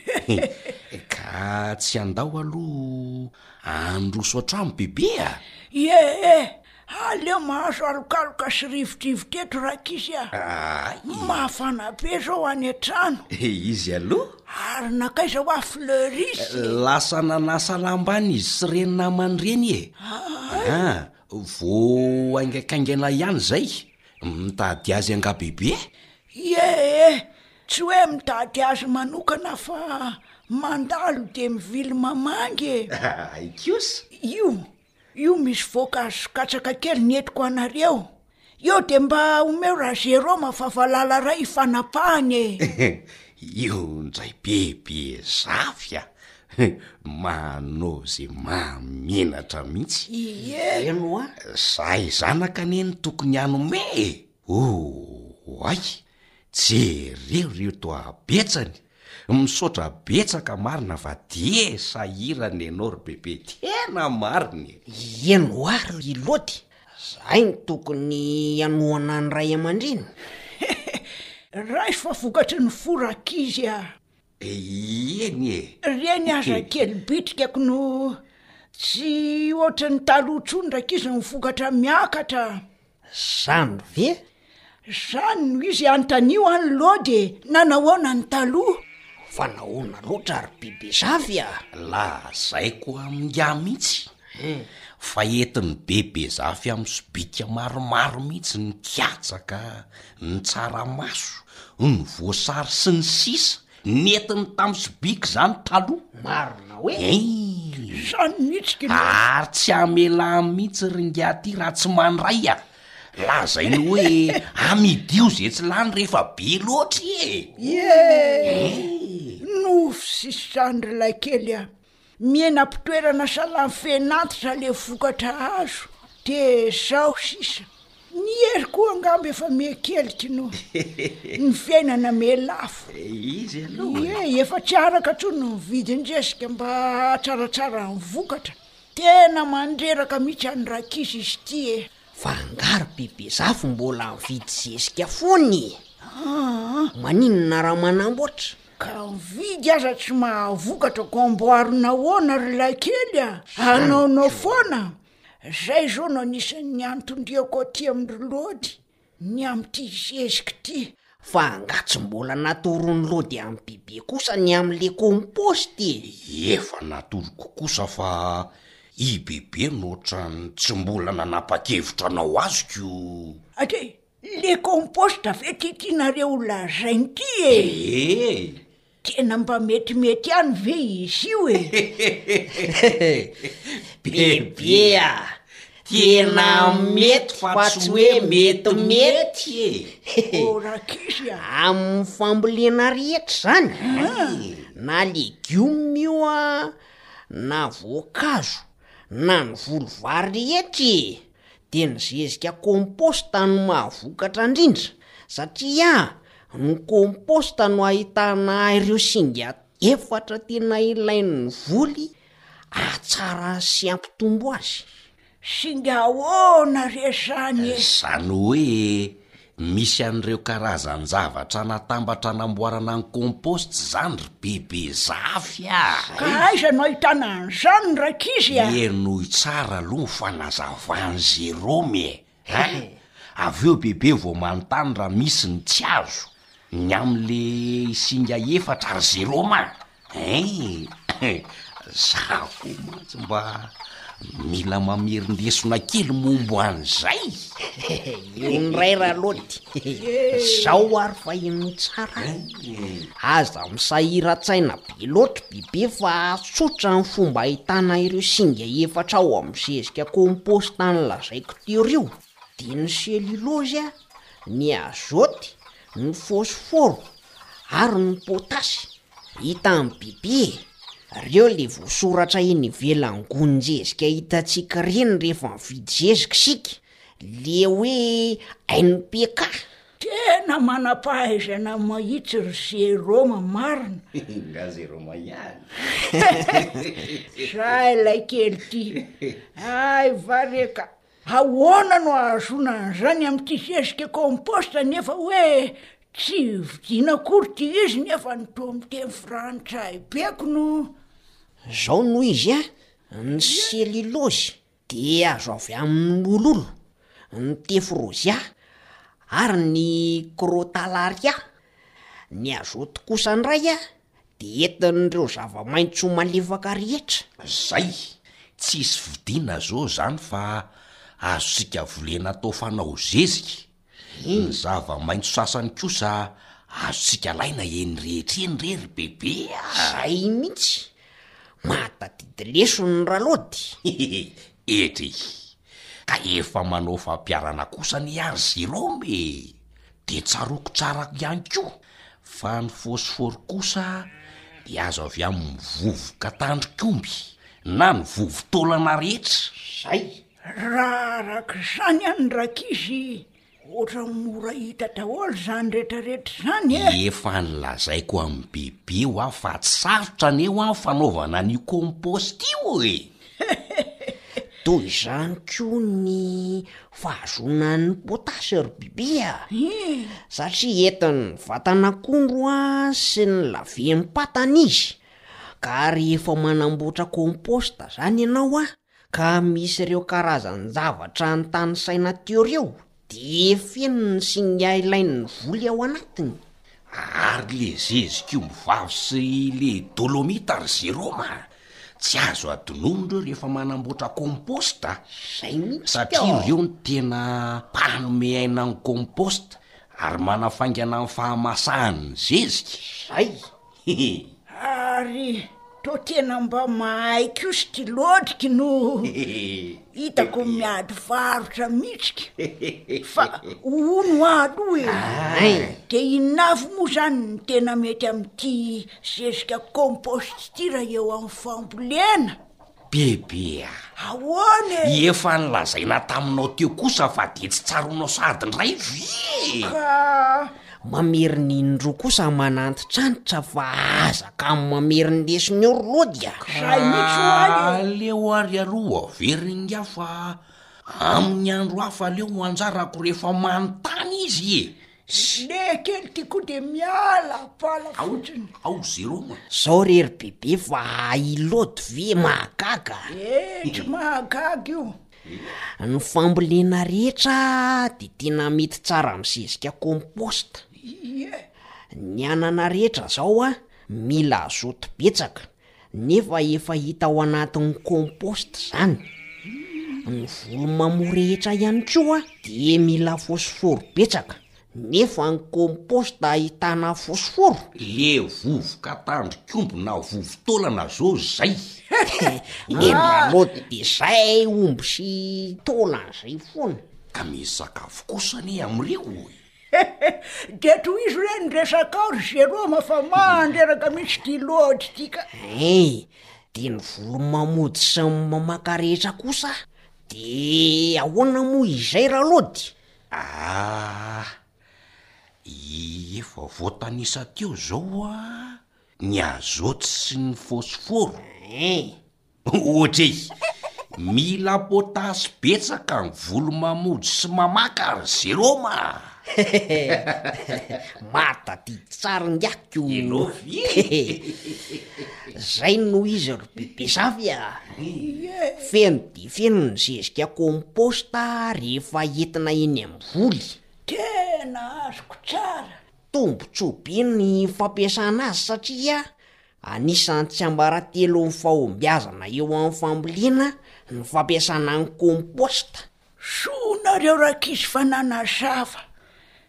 Ka tsy andao aloha handroso hatrany bebe a! Iee! Aleo mahazo alokaloka sy rivotrivotra eto rankizy a. Ah, i- Mafana be zao any an-trano. he, izy aloha Ary nankaiza hoa Fleuris? lasa nanasa lamba any izy sy reny namany reny e Ah, vao haingakaingana ihany zay mitady azy angah bebe e Ie e, tsy hoe mitady azy manokana fa mandalo dia mivily mamangy e. hay kosa Io, Io misy voankazo katsaka kely nentiko anareo. Eo dia mba omeo ra Jérôme fa valala ray hifanapahany e. Io ndray be be zafy a. Manao ze mahamenatra mihitsy. Ie. Eno a. Zahay zanaka anie no tokony hanome e. Oay. Jereo ireo toa betsany. Misaotra betsaka marina fa dia sahirana ianao ry Bebe tena marina e. Ianao ary ry Lody, zay no tokony hanohana ny ray aman-dreny. Ray fa vokatry ny fo rankizy a. E ieny e! Ireny aza kely bitrikako no tsy ohatry ny taloha tsony rankizy ny vokatra miakatra. Zany ve? Zany no izy antanio any lody e! Nanahoana ny taloha? Fa nahoana loatra ry Bibizafy a! Lazaiko aminga mitsy. fa entin'ny be bezafy amin'ny sobika maromaro mihitsy ny katsaka, ny tsaramaso, ny voasary sy ny sisa nentiny tamin'ny sobika izany taloha. Marina hoe? Izany mihitsy kinoa. Ary tsy hamela mihitsy ry ingahy ity raha tsy mandray a! Lazainy hoe amidio izay tsy lany rehefa be loatra e! Iee! Nofy sy sandry lahy kely a! Mihena am-pitoerana salanfen'antitra le vokatra azo de zao sisa. Ny hery koa angamba efa mihekelky no ny fiainana mihelafo. Izy aloha e! Ie, efa tsy araka tsony ny vidin-dresika mba hahatsaratsara ny vokatra. Tena mandreraka mihitsy any Rakizy izy ity e! Fa angaha ry Bebezafy mbola mividy zezika foana e! Aa! Maninona raha manamboatra? Ka mividy aza tsy mahavokatra ko amboarina ahoana ry lahikely a! Anaonao foana! Zay izao no anisan'ny anton-diako aty amin-dry Lody ny amin'ity zezika ity. Fa angaha tsy mbola natoron'i Lody an'i Bebe kosa ny amin'ny le compost e? Efa natoroko kosa fa i Bebe no ohatran'ny tsy mbola nanapa-kevitra anao azoko. Akia, Le compost ve ty tianareo lazainy ty e? Ee. Tena mba metimety ihany ve izy io e? Bebe a! Tena mety fa tsy hoe metimety e! Oh rakisy a! Amin'ny fambolena rehetra izany, na legioma io a, na voankazo, na ny voly vary rehetra e! dia ny zezika compost no mahavokatra indrindra satria ny compost no ahitana ireo singa efatra tena ilain'ny voly ahatsarany sy ampitombo azy. Singa ahoana re izany e? Izany hoe Misy an'ireo karazan-javatra natambatra hanamboarana ny compost izany ry Bebe Zafy a! Ka aiza no ahitana an'izany rankizy a! Henoy tsara aloha ny fanazavan'i Jérôme e! Avy eo Bebe vao manontany raha misy ny tsy azo. Ny am le singa efatra ary zero ma eh! Za ko mantsy mba mila mamerin-desona kely mombo an'izay Io indray Ralody Zao ary fa ino tsara Aza misahiran-tsaina be loatra Bebe fa tsotra ny fomba ahitana ireo singa efatra ao amin'ny zezika compost nolazaiko terio. Dino selilôzy, ny azôty, ny fôsfôro ary ny pôtasy hita amin'ny biby e! Reo le voasoratra eny ivelan'ny gonin-jezika hitantsika reny rehefa mividy zezika isika, le hoe NPK. Tena manam-pahaizana mahitsy ry Jerôma marina e! Nga Jerôma ihany! Za ilay kely ty! Hay va re ka! Ahoana no ahazoana an'izany amin'ity zezika compost nefa hoe tsy vidiana akory ity izy nefa ny toa miteny frantsay be ko no. Zao no izy a, ny selilôzy dia azo avy amin'ny mololo, ny tefirôzia ary ny krôtalaria, ny azoty kosa ndray Dia entin'ireo zava-maitso malefaka rehetra. Izay. Tsisy fidiana zo izany fa azontsika volena atao fanao zezika. Ny zava-maitso sasany kosa azontsika alaina eny rehetra eny re ry Bebe a! Izay mihitsy. Mahatadidy leso ny Ralody. Edrey, ka efa manao fampiharana kosa anie ary Jérôme e! dia tsaroako tsara ihany koa fa ny phosphore kosa dia azo avy amin'ny vovoka tandrok'omby na ny vovo-taolana rehetra, izay. Raha araka izany any ny rankizy Ohatran'ny mora hita daholo izany rehetrarehetra izany e! Efa nolazaiko an'i Bebe ho'a fa tsy sarotra anie ho'a ny fanaovana an'io compost io e! Toy izany koa ny fahazoana ny potasy ry Bibi a! satria entin'ny vatan'akondro ho'a sy ny laviam-patana izy, ka rehefa manamboatra compost izany ianao an! Ka misy ireo karazan-javatra an-tanisaina teoria dia efeno ny sinya ilain'ny voly ao anatiny. Ary le zezika omby vavy sy le dolomita ry Jérôme a! Tsy azo adinoina ireo rehefa manamboatra compost a! Zay mihitsy ka! Satria ireo no tena mpanome aina ny compost ary manafaingana ny fahamasahan'ny zezika. Zay! hehe. Ary toa tena mba mahay kosa ty lodriki no hitako miady varotra mihitsy ka fa hono aloha e Ay. de inona avy moa zany ny tena mety amin'ity zezika compost ity raha eo amin'ny fambolena Bebe a! Ahoana e? Efa nolazaina taminao teo kosa fa dia tsy tsaroanao sahady indray ve e? Ka. Mamerina indroa kosa manantitrantitra fa aza kamo mameriny lesony eo ry lody a! Zay mihitsy ho ahy e! Aleo ary aloha very ingahy fa amin'ny andro hafa aleo ho anjarako rehefa manontany izy e! Zle kely ty koa de miala bala fotsiny. Ao, ao zéro moa. Zao re ry bebe fa i lôdy ve mahagaga a! Eh, tsy mahagaga io. Ny fambolena rehetra dia tena mety tsara amin'ny zezika compost. Ie. Ny anana rehetra zao a, mila azoto betsaka. Nefa efa hita ao anatin'ny compost izany. Ny volo mamo rehetra ihany koa dia mila fosiforo betsaka, nefa ny compost ahitana fosiforo? Le vovoka tandrik'omby na vovotaolana zao zay? Le mpanody de zay omby sy taolana zay foana. Ka misy sakafo kosa anie amreo e! Dia tohizo re ny resakao ry Jérôme fa mandreraka mihitsy ity lôdy ity ka. Hey, dia ny volo mamody sy mamaka rehetra kosa dia ahoana moa izay ra lôdy? Aah, efa voatanisa teo izao ny azoty sy ny fôsfôro. Ein, Ohatr'ehy! Mila potasy betsaka ny volo mamojo sy mamaka ry Jerôma a! Maty tadidy tsara ingahy ko! Enough ee! Zay no izy ry Bebezafy a! Feno dia feno ny zezika compost rehefa entina eny amin'ny voly. Tena azoko tsara! Tombontsoa be ny fampiasana azy satria Anisan'ny tsiambaratelon'ny fahombiazana eo amin'ny fambolena ny fampiasana ny kômpôsta. Soa nareo rankizy fa nanazava,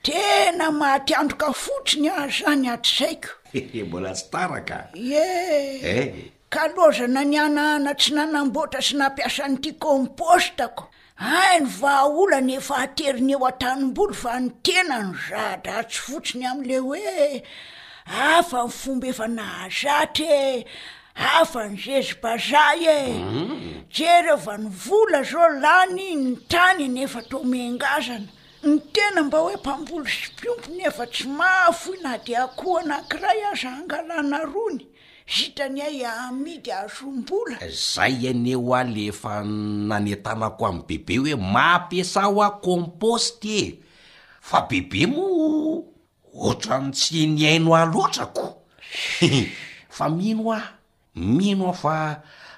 tena maty antoka fotsiny aho zany hatrizayko. Hehe mbola tsy tara ka. Ie, kalaozana nihanahana tsy nanamboatra sy nampiasa an'ity kômpôstako Hay ny vahaolana efa ateriny eo an-tanimboly fa ny tena no zaradratsy fotsiny amin'ilay hoe hafa ny fomba efa nahazatra e, hafa ny zezi-bazaha e. Jereo fa ny vola izao lany, ny tany anefa toa mihengazana. Ny tena mba hoe mpamboly sy mpiompy nefa tsy mahafoy na dia akoho anankiray aza hangalana rony. Vitan'ny ay a amidy azom-bola. Zay anie hoa le efa nanetanako an'i bebe hoe mampiasà hoa compost e! Fa bebe moa ohatran'ny tsy nihaino ahy loatra ko! Fa mino hoa, mino hoa fa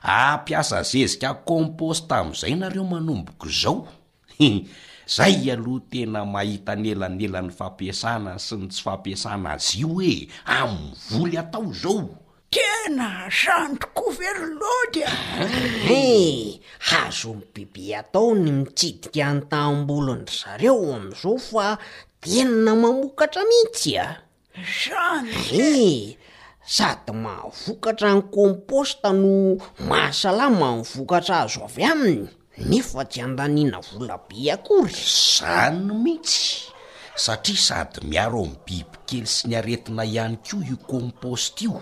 hampiasa zezika compost amizay nareo manombok'izao. He! Zay aloha tena mahita anelanelan'ny fampiasana sy ny tsy fampiasana azy io e! Amin'ny voly atao izao! Tena zandry ko ve ry lody a! He! Hazon'ny bibi atao ny mitsidika ny tanimbolon-dry zareo amin'izao fa tena mamokatra mihitsy a! Zany e! Sady mahavokatra ny compost no mahasalama ny vokatra azo avy aminy nefa tsy andaniana vola be akory. Zany mihitsy satria sady miaro amin'ny bibikely sy ny aretina ihany koa io compost io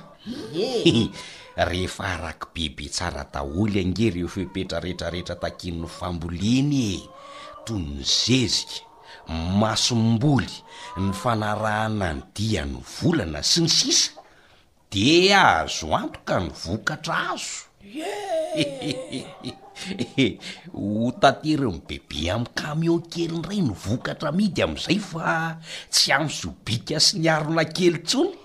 e! Rehefa araky bebe tsara daholo ange ireo fepetra retraretra takian'ny fambolena e! Toy ny zezika, masomboly, ny fanarahana ny dia ny volana sy ny sisa dia azo antoka ny vokatra azo ee! ho taterin'ny bebe amin'ny camion kely indray ny vokatra amidy amin'izay fa tsy amin'ny sobika sy ny harona kely intsony.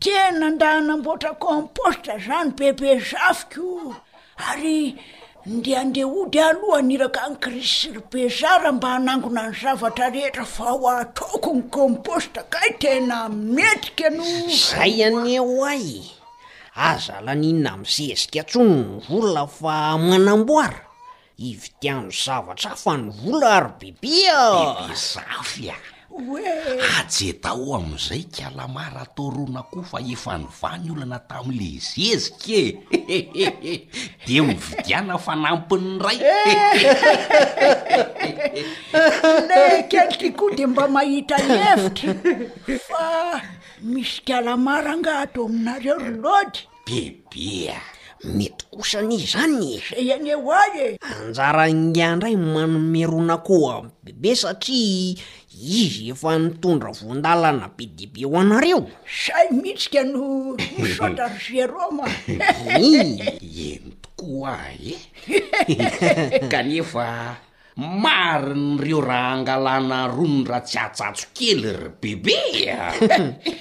Tena nandà hanamboatra compost zany bebe zafiko ary ndehandeha hody aho aloha haniraka an'i Krisy sy ry Bezara mba hanangona ny zavatra rehetra vao ataoko ny compost kay tena mendrika no Zay anie oay! Aza laniana mizezika tsony ny vola fa manamboara Hividiano zavatra hafa ny vola ary Bibi a! Bibi Zafy a! Oe! Ajedao amin'izay Kalama Ratorona koa fa efa nivaha ny olana tamin'le zezika e! Dia mividiana fanampin'ny ray! Le kely ty koa dia mba mahita hevitra fa misy Kalama rangaha ato aminareo ry Lody? Bebe a! Mety kosa anie izany e! Zay anie ho ahy e! Anjara ingahy indray ny manome ron'akoho an'i Bebe satria izy efa nitondra voan-dalana be dia be ho anareo. Zay mihitsy ka no misaotra ry Jérôme a! Eny tokoa e! Kanefa Marigny reo raha angalana rony raha tsy atsatso kely ry bebe ah!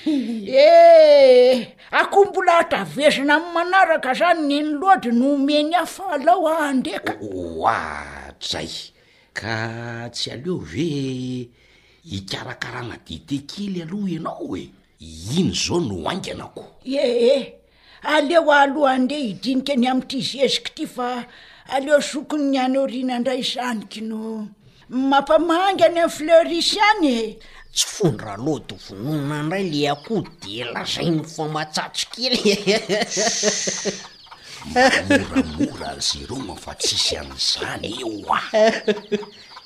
Eeh! Akoho mbola atravezina amin'ny manaraka zany neny loady no omeny ahy fa alao aho handeha ka. Ohatrizay! Ka tsy aleo ve hikarakarana dite kely aloha ianao e? Iny zao no haingana ko. Eeh! Aleo aloha andeha hidinika ny amin'ity zezika ity fa aleo zokiny ny any aoriana indray izany kino. Mampamangy any amin'ny fleuris any e! Tsy fon-dRalody ho vonoina indray ilay akoho dia lazainy fa matsatso kely e! Moramora ry Jérôme fa tsisy an'izany e hoa!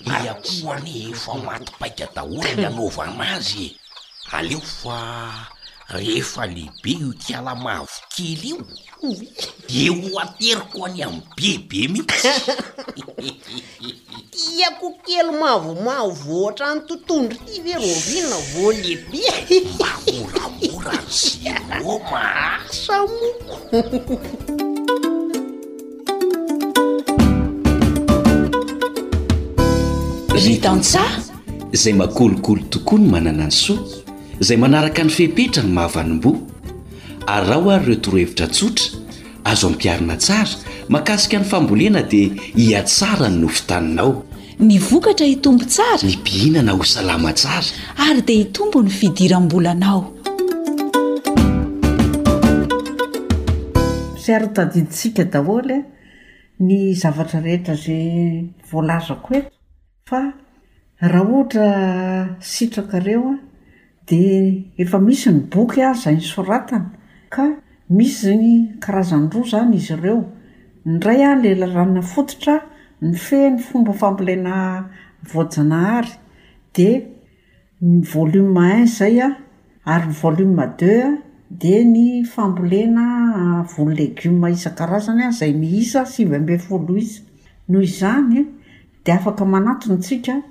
Ilay akoho anie efa maty paika daholo ny anaovana azy e! Aleo fa. Rehefa lehibe io kiala mavokely io dia ho ateriko any amin'ny bebe mihitsy. Tiako kely mavomavo ohatran'ny totohondry ity ve Rovina vao lehibe? Mba moramora ry Jerôma a! Asa moa! Ry tantsaha izay makolikoly tokoa no manana ny soa. Izay manaraka ny fepetra no mahavanim-boa. Araho ary ireo torohevitra tsotra, azo ampiharina tsara, mahakasika ny fambolena dia hihatsara ny nofon-taninao. Ny vokatra hitombo tsara. Ny mpihinana ho salama tsara. Ary dia hitombo ny fidiram-bolanao. Sy ary tadidintsika daholo ny zavatra rehetra izay voalazako eto. Fa raha ohatra sitrakareo dia efa misy ny boky ary izay nosoratana ka misy karazany roa izany izy ireo, ny iray ary ilay lalàna fototra mifehy ny fomba fambolena voajanahary dia ny volume un izay an, ary ny volume deux an, dia ny fambolena voly legioma isan-karazany an, izay miisa sivy ambin'ny folo isa. Noho izany, dia afaka manatona isika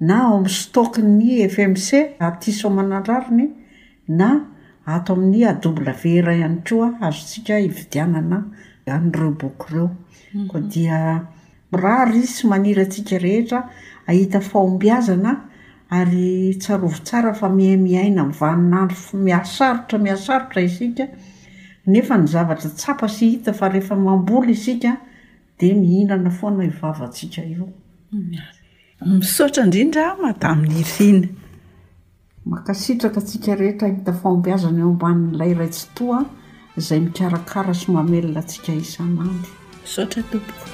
na ao amin'ny stock-n'ny FMC aty Soamanandrariny na ato amin'ny AWR ihany koa azontsika ividianana an'ireo boky ireo. Koa dia Mirary izy sy maniry antsika rehetra hahita fahombiazana ary tsarovy tsara fa miha-miaina amin'ny vanin'andro mihasarotra mihasarotra isika nefa ny zavatra tsapa sy hita fa rehefa mamboly isika dia mihinana foana io vavantsika io. Misaotra indrindra Madame Nirina. Mankasitraka antsika rehetra hita fahombiazana eo ambanin'ilay Ray Tsitoha izay mikarakara sy mamelona antsika isan'andro. Misaotra tompoko.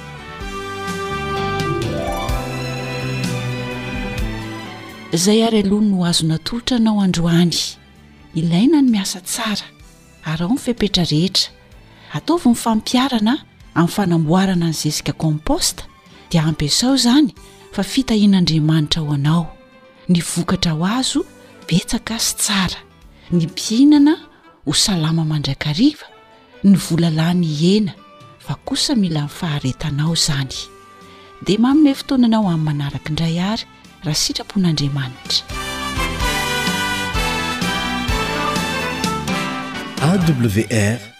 Izay ary aloha no azo natolotra anao androany. Ilaina ny miasa tsara. Araho ny fepetra rehetra. Ataovy ny fampiharana amin'ny fanamboarana ny zezika compost dia ampiasao izany fa fitahian'Andriamanitra ho anao. ny vokatra ho azo betsaka sy tsara ny mpihinana ho salama mandrakariva ny vola lany hiena fa kosa mila ny faharetanao izany dia manome fotoana anao amin'ny manaraka indray ary raha sitrapon'andriamanitra awr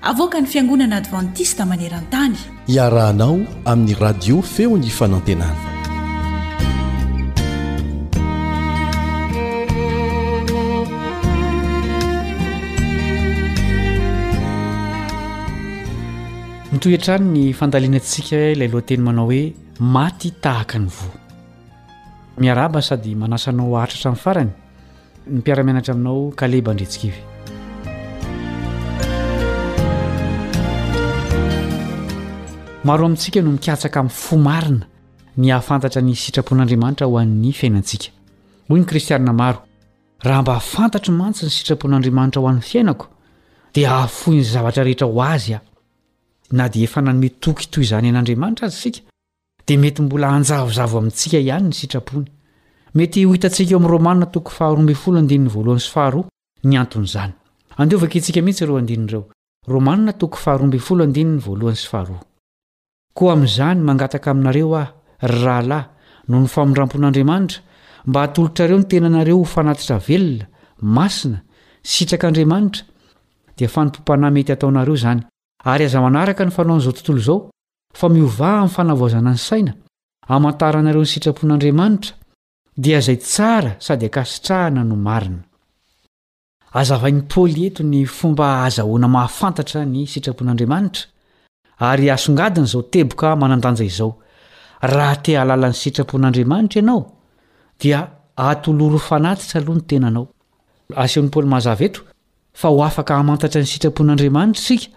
Avoakan'ny Fiangonana Advantista maneran-tany. Iarahanao amin'ny Radio Feon'ny Fanantenana. Mitohy hatrany ny fandalinantsika ilay lohateny manao hoe maty tahaka ny voa. Miarahaba sady manasa anao hahatratra amin'ny farany. Ny mpiara-mianatra aminao Kaleba Andretsikivy. Maro amintsika no mikatsaka amin'ny fo marina ny hahafantatra ny sitrapon'Andriamanitra ho an'ny fiainantsika. Hoy ny Kristianina maro, Raha mba fantatro mantsy ny sitrapon'Andriamanitra ho an'ny fiainako, dia hahafoy ny zavatra rehetra ho azy aho. Na dia efa nanome toky toy izany an'Andriamanitra aza isika, dia mety mbola hanjavozavo amintsika ihany ny sitrapony. Mety ho hitantsika eo amin'ny Romana toko faharoa ambin'ny folo andininy voalohany sy faharoa ny anton'izany. Andeha ho vakintsika mihitsy ireo andininy ireo. Romana toko faharoa ambin'ny folo andininy voalohany sy faharoa. Koa amin'izany mangataka aminareo aho, ry rahalahy, noho ny famindram-pon'Andriamanitra, mba hatolotrareo ny tenanareo ho fanatitra velona, masina, sitrak'Andriamanitra, dia fanompoam-panahy mety hataonareo izany, ary aza manaraka ny fanaon'izao tontolo izao, fa miovà amin'ny fanavaozana ny saina, amantaranareo ny sitrapon'Andriamanitra, dia izay tsara sady ankasitrahana no marina. Azavain'i Paoly eto ny fomba ahazahoana mahafantatra ny sitrapon'Andriamanitra, ary asongadiny izao teboka manan-danja izao, Raha te hahalala ny sitrapon'Andriamanitra ianao, dia atoloro fanatitra aloha ny tenanao. Asehon'i Paoly mazava eto fa ho afaka hamantatra ny sitrapon'Andriamanitra isika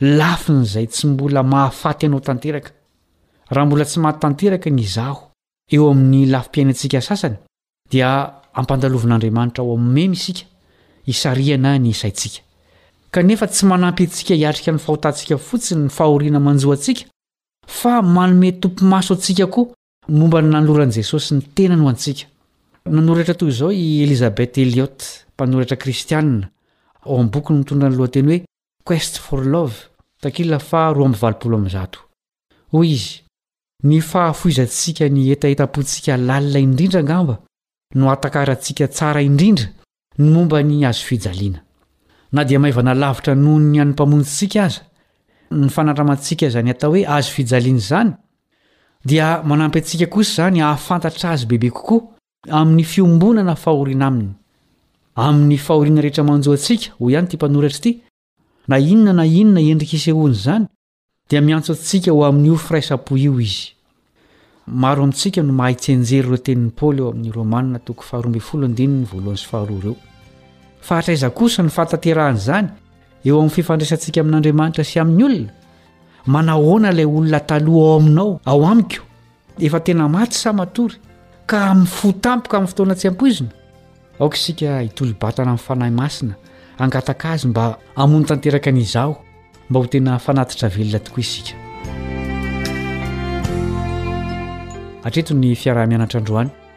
Lafiny izay tsy mbola mahafaty anao tanteraka. Raha mbola tsy maty tanteraka ny izaho, eo amin'ny lafim-piainantsika sasany, dia ampandalovin'Andriamanitra ao amin'ny memy isika, hisarihana ny saintsika. Kanefa tsy manampy antsika hiatrika ny fahotantsika fotsiny ny fahoriana manjo antsika, fa manome topimaso antsika koa Ny momba ny nanoloran'i Jesosy ny tenany ho antsika. Nanoratra toy izao i Elizabeth Elliot, mpanoratra kristianina, ao amin'ny bokiny mitondra ny lohateny hoe Quest for Love, takila faha roa amby valopolo amby zato. Hoy izy, Ny fahafoizantsika ny hetahetam-pontsika lalina indrindra angamba no ahatakarantsika tsara indrindra Ny momba ny hazofijaliana. Na dia maivana lavitra noho ny an'ny Mpamonjintsika aza ny fanandramantsika izany atao hoe hazofijaliana izany, dia manampy antsika kosa izany hahafantatra Azy bebe kokoa amin'ny fiombonana fahoriana Aminy. Amin'ny fahoriana rehetra manjo antsika, hoy ihany ity mpanoratr ity, na inona na inona endrika isehoan'izany, dia miantso antsika ho amin'io firaisam-po io izy. Maro amintsika no mahay tsy enjery ireo tenin'i Paoly ao amin'ny Romanina toko faharoa ambin'ny folo andininy voalohany sy faharoa ireo. Fa hatraiza kosa ny fahatanterahan'izany eo amin'ny fifandraisantsika amin'Andriamanitra sy amin'ny olona? Manahoana ilay olona taloha ao aminao, ao amiko? Efa tena maty sa matory ka amin'ny fo tampoka amin'ny fotoana tsy ampoizina? Aoka isika hitolo-batana amin'ny Fanahy Masina hangataka Azy mba hamono tanteraka ny izaho mba ho tena fanatitra velona tokoa isika. Hatreto ny fiaraha-mianatra androany.